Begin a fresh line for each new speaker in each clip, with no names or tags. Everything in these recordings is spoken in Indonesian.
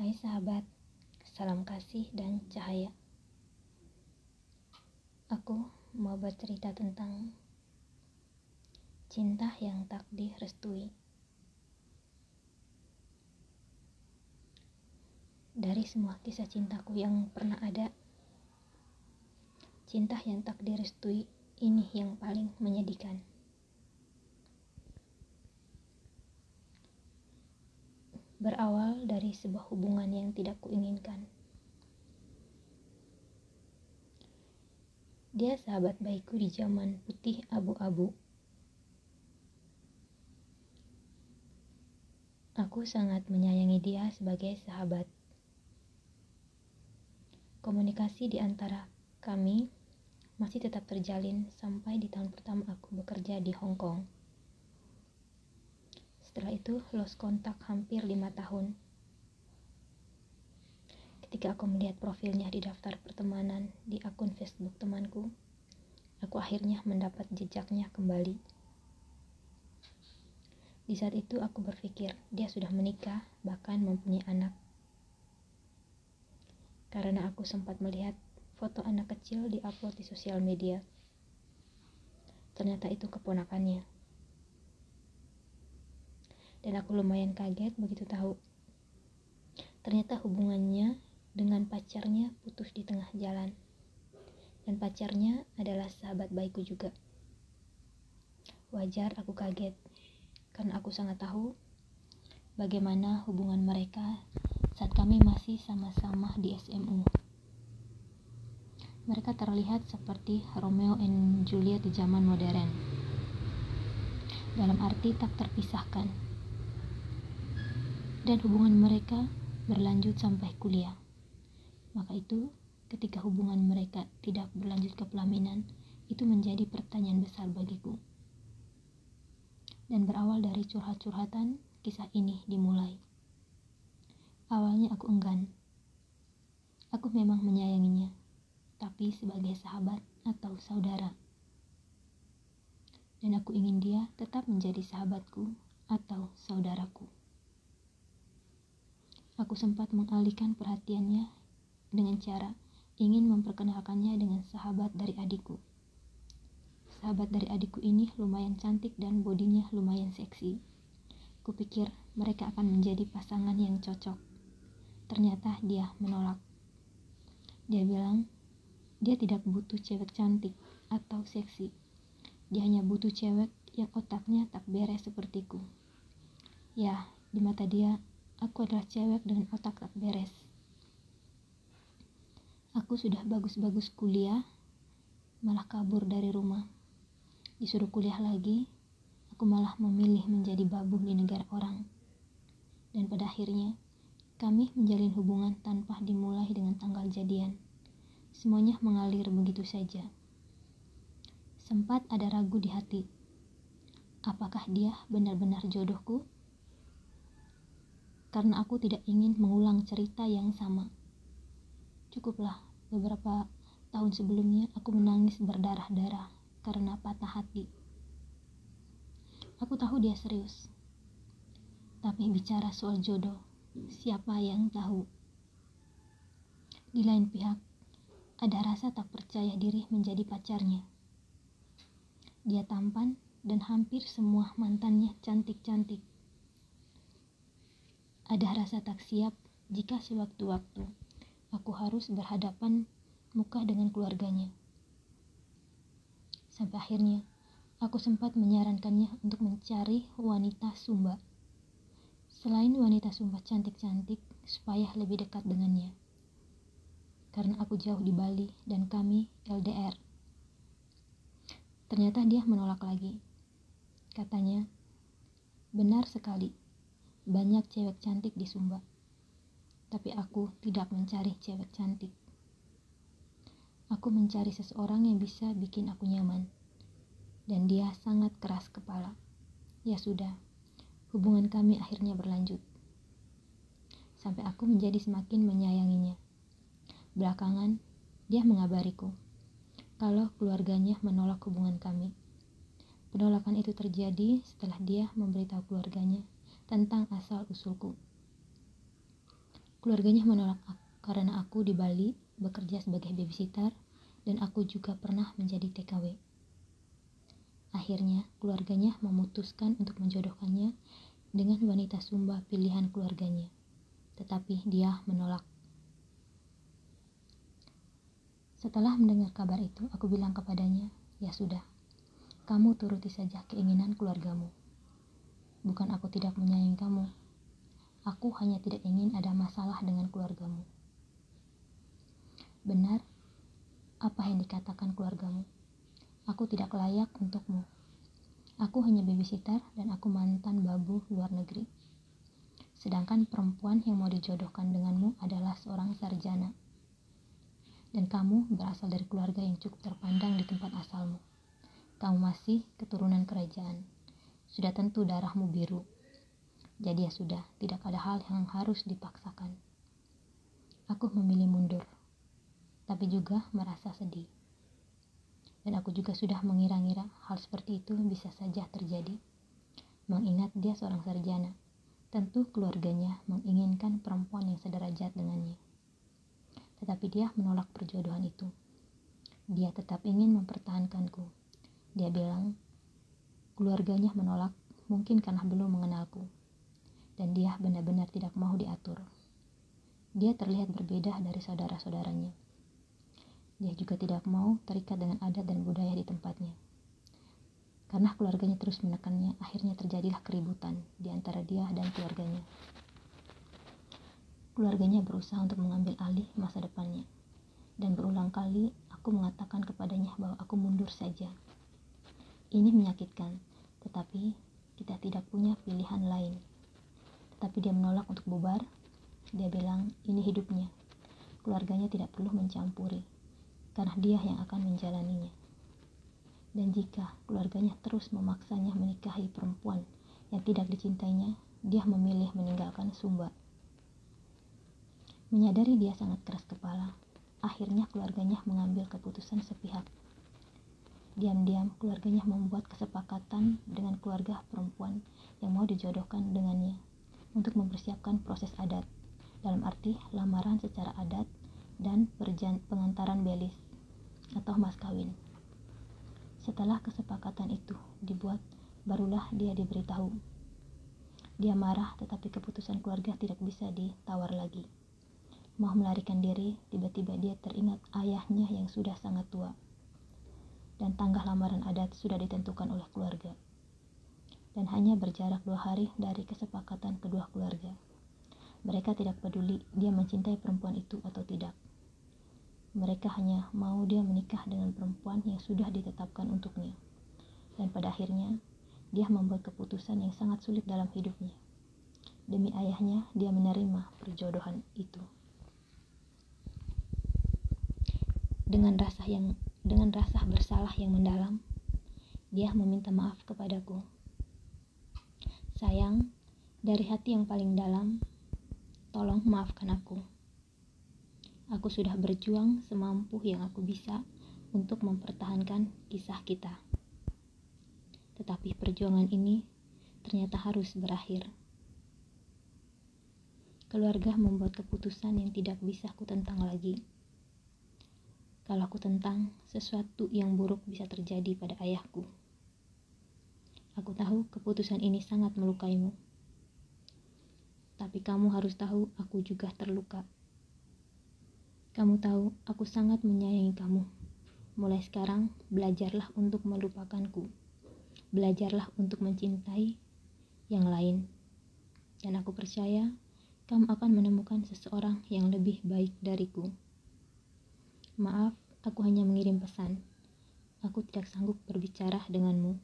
Hai sahabat, salam kasih dan cahaya. Aku mau bercerita tentang cinta yang tak direstui. Dari semua kisah cintaku yang pernah ada, cinta yang tak direstui ini yang paling menyedihkan. Berawal dari sebuah hubungan yang tidak kuinginkan. Dia sahabat baikku di zaman putih abu-abu. Aku sangat menyayangi dia sebagai sahabat. Komunikasi di antara kami masih tetap terjalin sampai di tahun pertama aku bekerja di Hong Kong. Setelah itu lost kontak hampir lima tahun. Ketika aku melihat profilnya di daftar pertemanan di akun Facebook temanku, aku akhirnya mendapat jejaknya kembali. Di saat itu aku berpikir dia sudah menikah, bahkan mempunyai anak. Karena aku sempat melihat foto anak kecil diupload di sosial media. Ternyata itu keponakannya dan aku lumayan kaget begitu tahu. Ternyata hubungannya dengan pacarnya putus di tengah jalan. Dan pacarnya adalah sahabat baikku juga. Wajar aku kaget, karena aku sangat tahu bagaimana hubungan mereka saat kami masih sama-sama di SMU. Mereka terlihat seperti Romeo and Juliet di zaman modern. Dalam arti tak terpisahkan dan hubungan mereka berlanjut sampai kuliah. Maka itu, ketika hubungan mereka tidak berlanjut ke pelaminan, itu menjadi pertanyaan besar bagiku. Dan berawal dari curhat-curhatan, kisah ini dimulai. Awalnya aku enggan. Aku memang menyayanginya, tapi sebagai sahabat atau saudara. Dan aku ingin dia tetap menjadi sahabatku atau saudaraku. Aku sempat mengalihkan perhatiannya dengan cara ingin memperkenalkannya dengan sahabat dari adikku. Sahabat dari adikku ini lumayan cantik dan bodinya lumayan seksi. Kupikir mereka akan menjadi pasangan yang cocok. Ternyata dia menolak. Dia bilang dia tidak butuh cewek cantik atau seksi. Dia hanya butuh cewek yang otaknya tak beres sepertiku. Ya, di mata dia Aku adalah cewek dengan otak tak beres. Aku sudah bagus-bagus kuliah, malah kabur dari rumah. Disuruh kuliah lagi, aku malah memilih menjadi babu di negara orang. Dan pada akhirnya, kami menjalin hubungan tanpa dimulai dengan tanggal jadian. Semuanya mengalir begitu saja. Sempat ada ragu di hati. Apakah dia benar-benar jodohku? Karena aku tidak ingin mengulang cerita yang sama. Cukuplah beberapa tahun sebelumnya aku menangis berdarah-darah karena patah hati. Aku tahu dia serius. Tapi bicara soal jodoh, siapa yang tahu? Di lain pihak, ada rasa tak percaya diri menjadi pacarnya. Dia tampan dan hampir semua mantannya cantik-cantik. Ada rasa tak siap jika sewaktu-waktu aku harus berhadapan muka dengan keluarganya. Sampai akhirnya, aku sempat menyarankannya untuk mencari wanita Sumba. Selain wanita Sumba cantik-cantik, supaya lebih dekat dengannya. Karena aku jauh di Bali dan kami LDR. Ternyata dia menolak lagi. Katanya, benar sekali banyak cewek cantik di Sumba. Tapi aku tidak mencari cewek cantik. Aku mencari seseorang yang bisa bikin aku nyaman. Dan dia sangat keras kepala. Ya sudah, hubungan kami akhirnya berlanjut. Sampai aku menjadi semakin menyayanginya. Belakangan, dia mengabariku kalau keluarganya menolak hubungan kami. Penolakan itu terjadi setelah dia memberitahu keluarganya tentang asal-usulku. Keluarganya menolak aku karena aku di Bali bekerja sebagai babysitter dan aku juga pernah menjadi TKW. Akhirnya, keluarganya memutuskan untuk menjodohkannya dengan wanita Sumba pilihan keluarganya. Tetapi dia menolak. Setelah mendengar kabar itu, aku bilang kepadanya, "Ya sudah, kamu turuti saja keinginan keluargamu. Bukan aku tidak menyayangi kamu. Aku hanya tidak ingin ada masalah dengan keluargamu." Benar apa yang dikatakan keluargamu. Aku tidak layak untukmu. Aku hanya babysitter dan aku mantan babu luar negeri. Sedangkan perempuan yang mau dijodohkan denganmu adalah seorang sarjana dan kamu berasal dari keluarga yang cukup terpandang di tempat asalmu. Kamu masih keturunan kerajaan. Sudah tentu darahmu biru. Jadi ya sudah, tidak ada hal yang harus dipaksakan. Aku memilih mundur, tapi juga merasa sedih. Dan aku juga sudah mengira-ngira hal seperti itu bisa saja terjadi. Mengingat dia seorang sarjana, tentu keluarganya menginginkan perempuan yang sederajat dengannya tetapi dia menolak perjodohan itu. Dia tetap ingin mempertahankanku. Dia bilang, keluarganya menolak mungkin karena belum mengenalku. Dan dia benar-benar tidak mau diatur. Dia terlihat berbeda dari saudara-saudaranya. Dia juga tidak mau terikat dengan adat dan budaya di tempatnya. Karena keluarganya terus menekannya, akhirnya terjadilah keributan di antara dia dan keluarganya keluarganya berusaha untuk mengambil alih masa depannya. Dan berulang kali aku mengatakan kepadanya bahwa aku mundur saja. Ini menyakitkan, tetapi kita tidak punya pilihan lain. Tetapi dia menolak untuk bubar. Dia bilang, ini hidupnya. Keluarganya tidak perlu mencampuri, karena dia yang akan menjalaninya. Dan jika keluarganya terus memaksanya menikahi perempuan yang tidak dicintainya, dia memilih meninggalkan Sumba Menyadari dia sangat keras kepala, akhirnya keluarganya mengambil keputusan sepihak. Diam-diam keluarganya membuat kesepakatan dengan keluarga perempuan yang mau dijodohkan dengannya untuk mempersiapkan proses adat, dalam arti lamaran secara adat dan pengantaran belis atau mas kawin. Setelah kesepakatan itu dibuat, barulah dia diberitahu. Dia marah tetapi keputusan keluarga tidak bisa ditawar lagi. Mau melarikan diri, tiba-tiba dia teringat ayahnya yang sudah sangat tua. Dan tanggal lamaran adat sudah ditentukan oleh keluarga. Dan hanya berjarak dua hari dari kesepakatan kedua keluarga. Mereka tidak peduli dia mencintai perempuan itu atau tidak. Mereka hanya mau dia menikah dengan perempuan yang sudah ditetapkan untuknya. Dan pada akhirnya, dia membuat keputusan yang sangat sulit dalam hidupnya. Demi ayahnya, dia menerima perjodohan itu. Dengan rasa yang dengan rasa bersalah yang mendalam, dia meminta maaf kepadaku. Sayang, dari hati yang paling dalam, tolong maafkan aku. Aku sudah berjuang semampu yang aku bisa untuk mempertahankan kisah kita. Tetapi perjuangan ini ternyata harus berakhir. Keluarga membuat keputusan yang tidak bisa kutentang lagi kalau aku tentang sesuatu yang buruk bisa terjadi pada ayahku. Aku tahu keputusan ini sangat melukaimu. Tapi kamu harus tahu aku juga terluka. Kamu tahu aku sangat menyayangi kamu. Mulai sekarang, belajarlah untuk melupakanku. Belajarlah untuk mencintai yang lain. Dan aku percaya kamu akan menemukan seseorang yang lebih baik dariku. Maaf, aku hanya mengirim pesan. Aku tidak sanggup berbicara denganmu.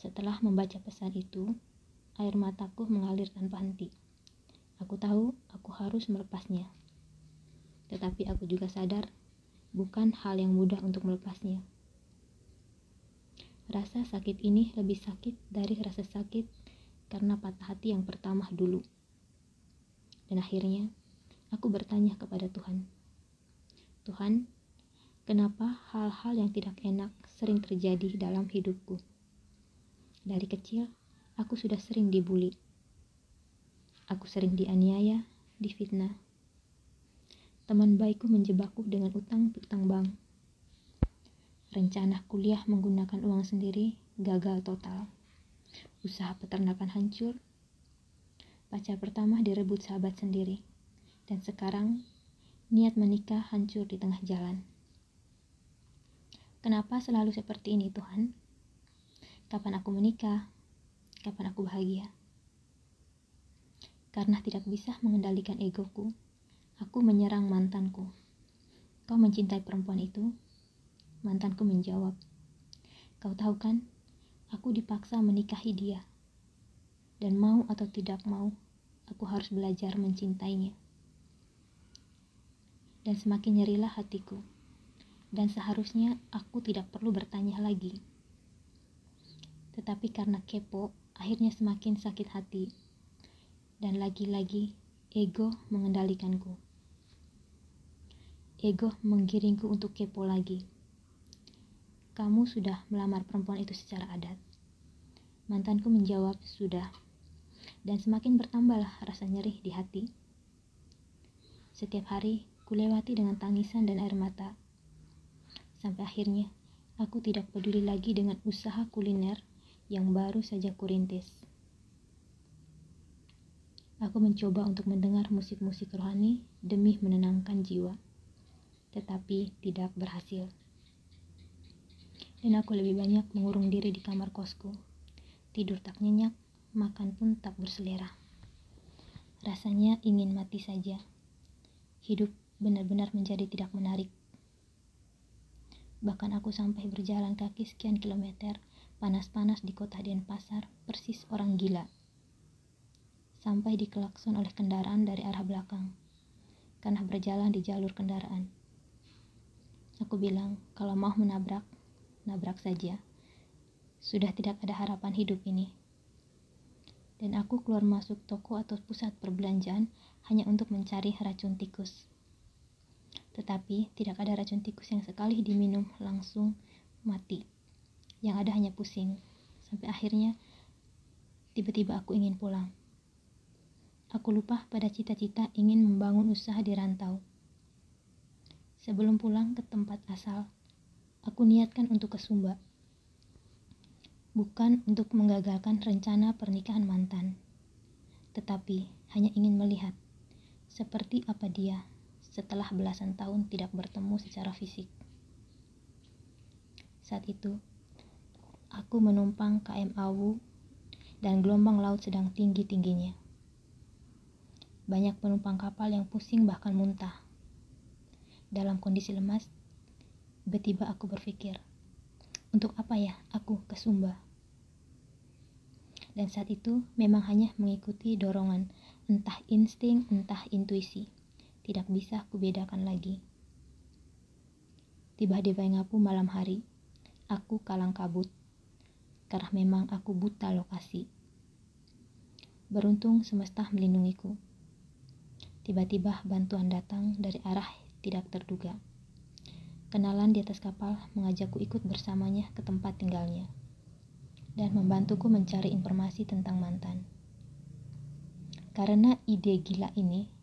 Setelah membaca pesan itu, air mataku mengalir tanpa henti. Aku tahu aku harus melepasnya. Tetapi aku juga sadar bukan hal yang mudah untuk melepasnya. Rasa sakit ini lebih sakit dari rasa sakit karena patah hati yang pertama dulu. Dan akhirnya, aku bertanya kepada Tuhan, Tuhan, kenapa hal-hal yang tidak enak sering terjadi dalam hidupku? Dari kecil, aku sudah sering dibully. Aku sering dianiaya, difitnah. Teman baikku menjebakku dengan utang utang bank. Rencana kuliah menggunakan uang sendiri gagal total. Usaha peternakan hancur. Pacar pertama direbut sahabat sendiri. Dan sekarang niat menikah hancur di tengah jalan. Kenapa selalu seperti ini Tuhan? Kapan aku menikah? Kapan aku bahagia? Karena tidak bisa mengendalikan egoku, aku menyerang mantanku. Kau mencintai perempuan itu? Mantanku menjawab, Kau tahu kan, aku dipaksa menikahi dia. Dan mau atau tidak mau, aku harus belajar mencintainya. Dan semakin nyerilah hatiku. Dan seharusnya aku tidak perlu bertanya lagi. Tetapi karena kepo, akhirnya semakin sakit hati dan lagi-lagi ego mengendalikanku. Ego menggiringku untuk kepo lagi. Kamu sudah melamar perempuan itu secara adat. Mantanku menjawab, sudah. Dan semakin bertambahlah rasa nyeri di hati. Setiap hari, kulewati dengan tangisan dan air mata. Sampai akhirnya, aku tidak peduli lagi dengan usaha kuliner yang baru saja kurintis. Aku mencoba untuk mendengar musik-musik rohani demi menenangkan jiwa, tetapi tidak berhasil. Dan aku lebih banyak mengurung diri di kamar kosku. Tidur tak nyenyak, makan pun tak berselera. Rasanya ingin mati saja. Hidup benar-benar menjadi tidak menarik. Bahkan aku sampai berjalan kaki sekian kilometer, panas-panas di kota Denpasar, persis orang gila sampai dikelakson oleh kendaraan dari arah belakang karena berjalan di jalur kendaraan. Aku bilang, kalau mau menabrak, nabrak saja. Sudah tidak ada harapan hidup ini. Dan aku keluar masuk toko atau pusat perbelanjaan hanya untuk mencari racun tikus. Tetapi tidak ada racun tikus yang sekali diminum langsung mati. Yang ada hanya pusing. Sampai akhirnya tiba-tiba aku ingin pulang. Aku lupa pada cita-cita ingin membangun usaha di rantau. Sebelum pulang ke tempat asal, aku niatkan untuk ke Sumba. Bukan untuk menggagalkan rencana pernikahan mantan, tetapi hanya ingin melihat seperti apa dia setelah belasan tahun tidak bertemu secara fisik. Saat itu, aku menumpang KM Awu dan gelombang laut sedang tinggi-tingginya. Banyak penumpang kapal yang pusing bahkan muntah. Dalam kondisi lemas, tiba-tiba aku berpikir, untuk apa ya aku ke Sumba? Dan saat itu memang hanya mengikuti dorongan, entah insting, entah intuisi. Tidak bisa kubedakan lagi. Tiba di Bayangapu malam hari, aku kalang kabut, karena memang aku buta lokasi. Beruntung semesta melindungiku Tiba-tiba bantuan datang dari arah tidak terduga. Kenalan di atas kapal mengajakku ikut bersamanya ke tempat tinggalnya dan membantuku mencari informasi tentang mantan. Karena ide gila ini,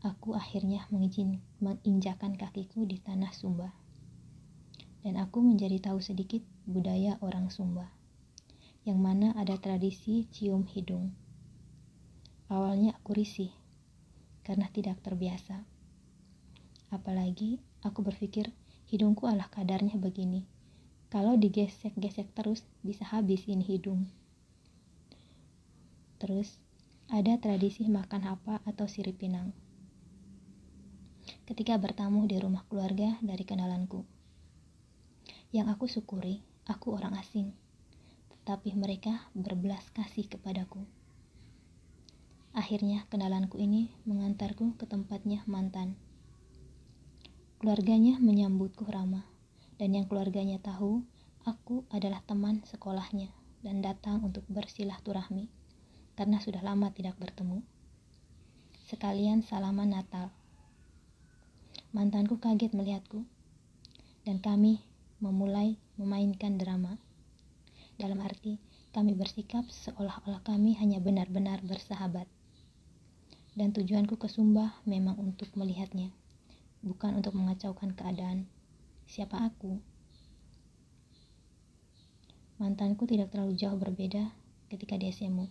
aku akhirnya mengizin, menginjakan kakiku di tanah Sumba. Dan aku menjadi tahu sedikit budaya orang Sumba, yang mana ada tradisi cium hidung. Awalnya aku risih, karena tidak terbiasa. Apalagi aku berpikir hidungku adalah kadarnya begini. Kalau digesek-gesek terus bisa habis ini hidung. Terus ada tradisi makan apa atau sirip pinang. Ketika bertamu di rumah keluarga dari kenalanku. Yang aku syukuri, aku orang asing. Tetapi mereka berbelas kasih kepadaku. Akhirnya kenalanku ini mengantarku ke tempatnya mantan. Keluarganya menyambutku ramah, dan yang keluarganya tahu aku adalah teman sekolahnya dan datang untuk bersilaturahmi karena sudah lama tidak bertemu. Sekalian salaman Natal. Mantanku kaget melihatku, dan kami memulai memainkan drama. Dalam arti, kami bersikap seolah-olah kami hanya benar-benar bersahabat. Dan tujuanku ke Sumba memang untuk melihatnya, bukan untuk mengacaukan keadaan. Siapa aku? Mantanku tidak terlalu jauh berbeda ketika di SMU.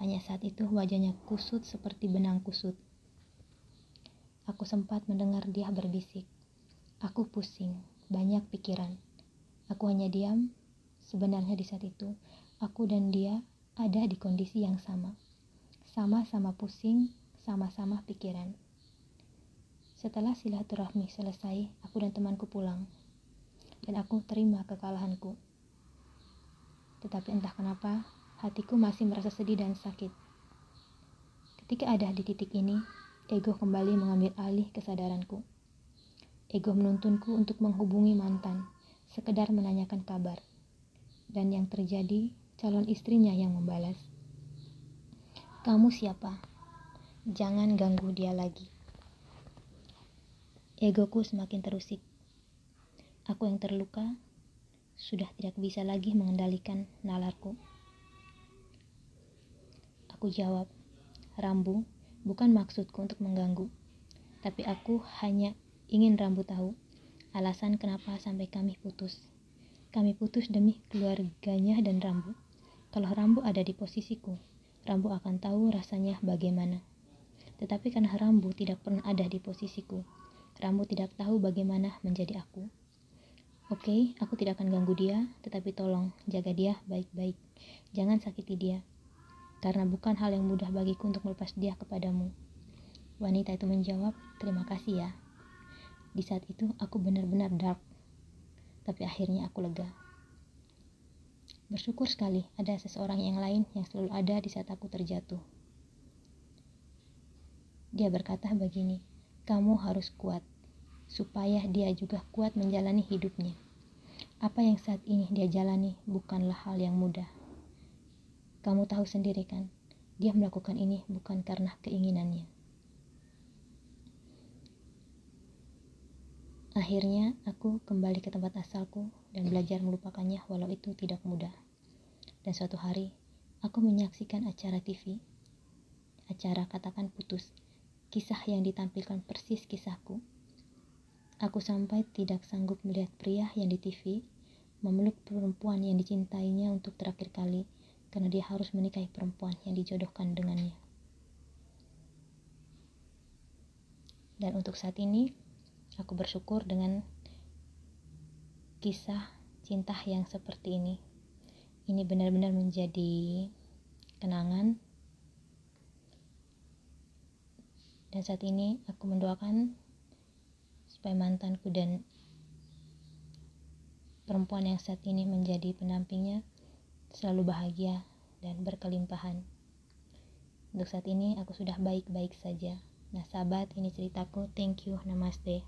Hanya saat itu wajahnya kusut seperti benang kusut. Aku sempat mendengar dia berbisik. Aku pusing, banyak pikiran. Aku hanya diam. Sebenarnya di saat itu, aku dan dia ada di kondisi yang sama. Sama-sama pusing, sama-sama pikiran. Setelah silaturahmi selesai, aku dan temanku pulang. Dan aku terima kekalahanku. Tetapi entah kenapa, hatiku masih merasa sedih dan sakit. Ketika ada di titik ini, ego kembali mengambil alih kesadaranku. Ego menuntunku untuk menghubungi mantan, sekedar menanyakan kabar. Dan yang terjadi, calon istrinya yang membalas. Kamu siapa? Jangan ganggu dia lagi. Egoku semakin terusik. Aku yang terluka sudah tidak bisa lagi mengendalikan nalarku. Aku jawab, Rambu, bukan maksudku untuk mengganggu, tapi aku hanya ingin Rambu tahu alasan kenapa sampai kami putus. Kami putus demi keluarganya dan Rambu. Kalau Rambu ada di posisiku, Rambu akan tahu rasanya bagaimana. Tetapi karena Rambu tidak pernah ada di posisiku, Rambu tidak tahu bagaimana menjadi aku. Oke, okay, aku tidak akan ganggu dia, tetapi tolong jaga dia baik-baik. Jangan sakiti dia, karena bukan hal yang mudah bagiku untuk melepas dia kepadamu. Wanita itu menjawab, terima kasih ya. Di saat itu aku benar-benar dark, tapi akhirnya aku lega. Bersyukur sekali ada seseorang yang lain yang selalu ada di saat aku terjatuh. Dia berkata begini, kamu harus kuat supaya dia juga kuat menjalani hidupnya. Apa yang saat ini dia jalani bukanlah hal yang mudah. Kamu tahu sendiri kan, dia melakukan ini bukan karena keinginannya. Akhirnya, aku kembali ke tempat asalku dan belajar melupakannya walau itu tidak mudah. Dan suatu hari, aku menyaksikan acara TV. Acara katakan putus, kisah yang ditampilkan persis kisahku Aku sampai tidak sanggup melihat pria yang di TV memeluk perempuan yang dicintainya untuk terakhir kali karena dia harus menikahi perempuan yang dijodohkan dengannya. Dan untuk saat ini, aku bersyukur dengan kisah cinta yang seperti ini. Ini benar-benar menjadi kenangan. Dan saat ini aku mendoakan supaya mantanku dan perempuan yang saat ini menjadi pendampingnya selalu bahagia dan berkelimpahan. Untuk saat ini aku sudah baik-baik saja. Nah sahabat ini ceritaku. Thank you. Namaste.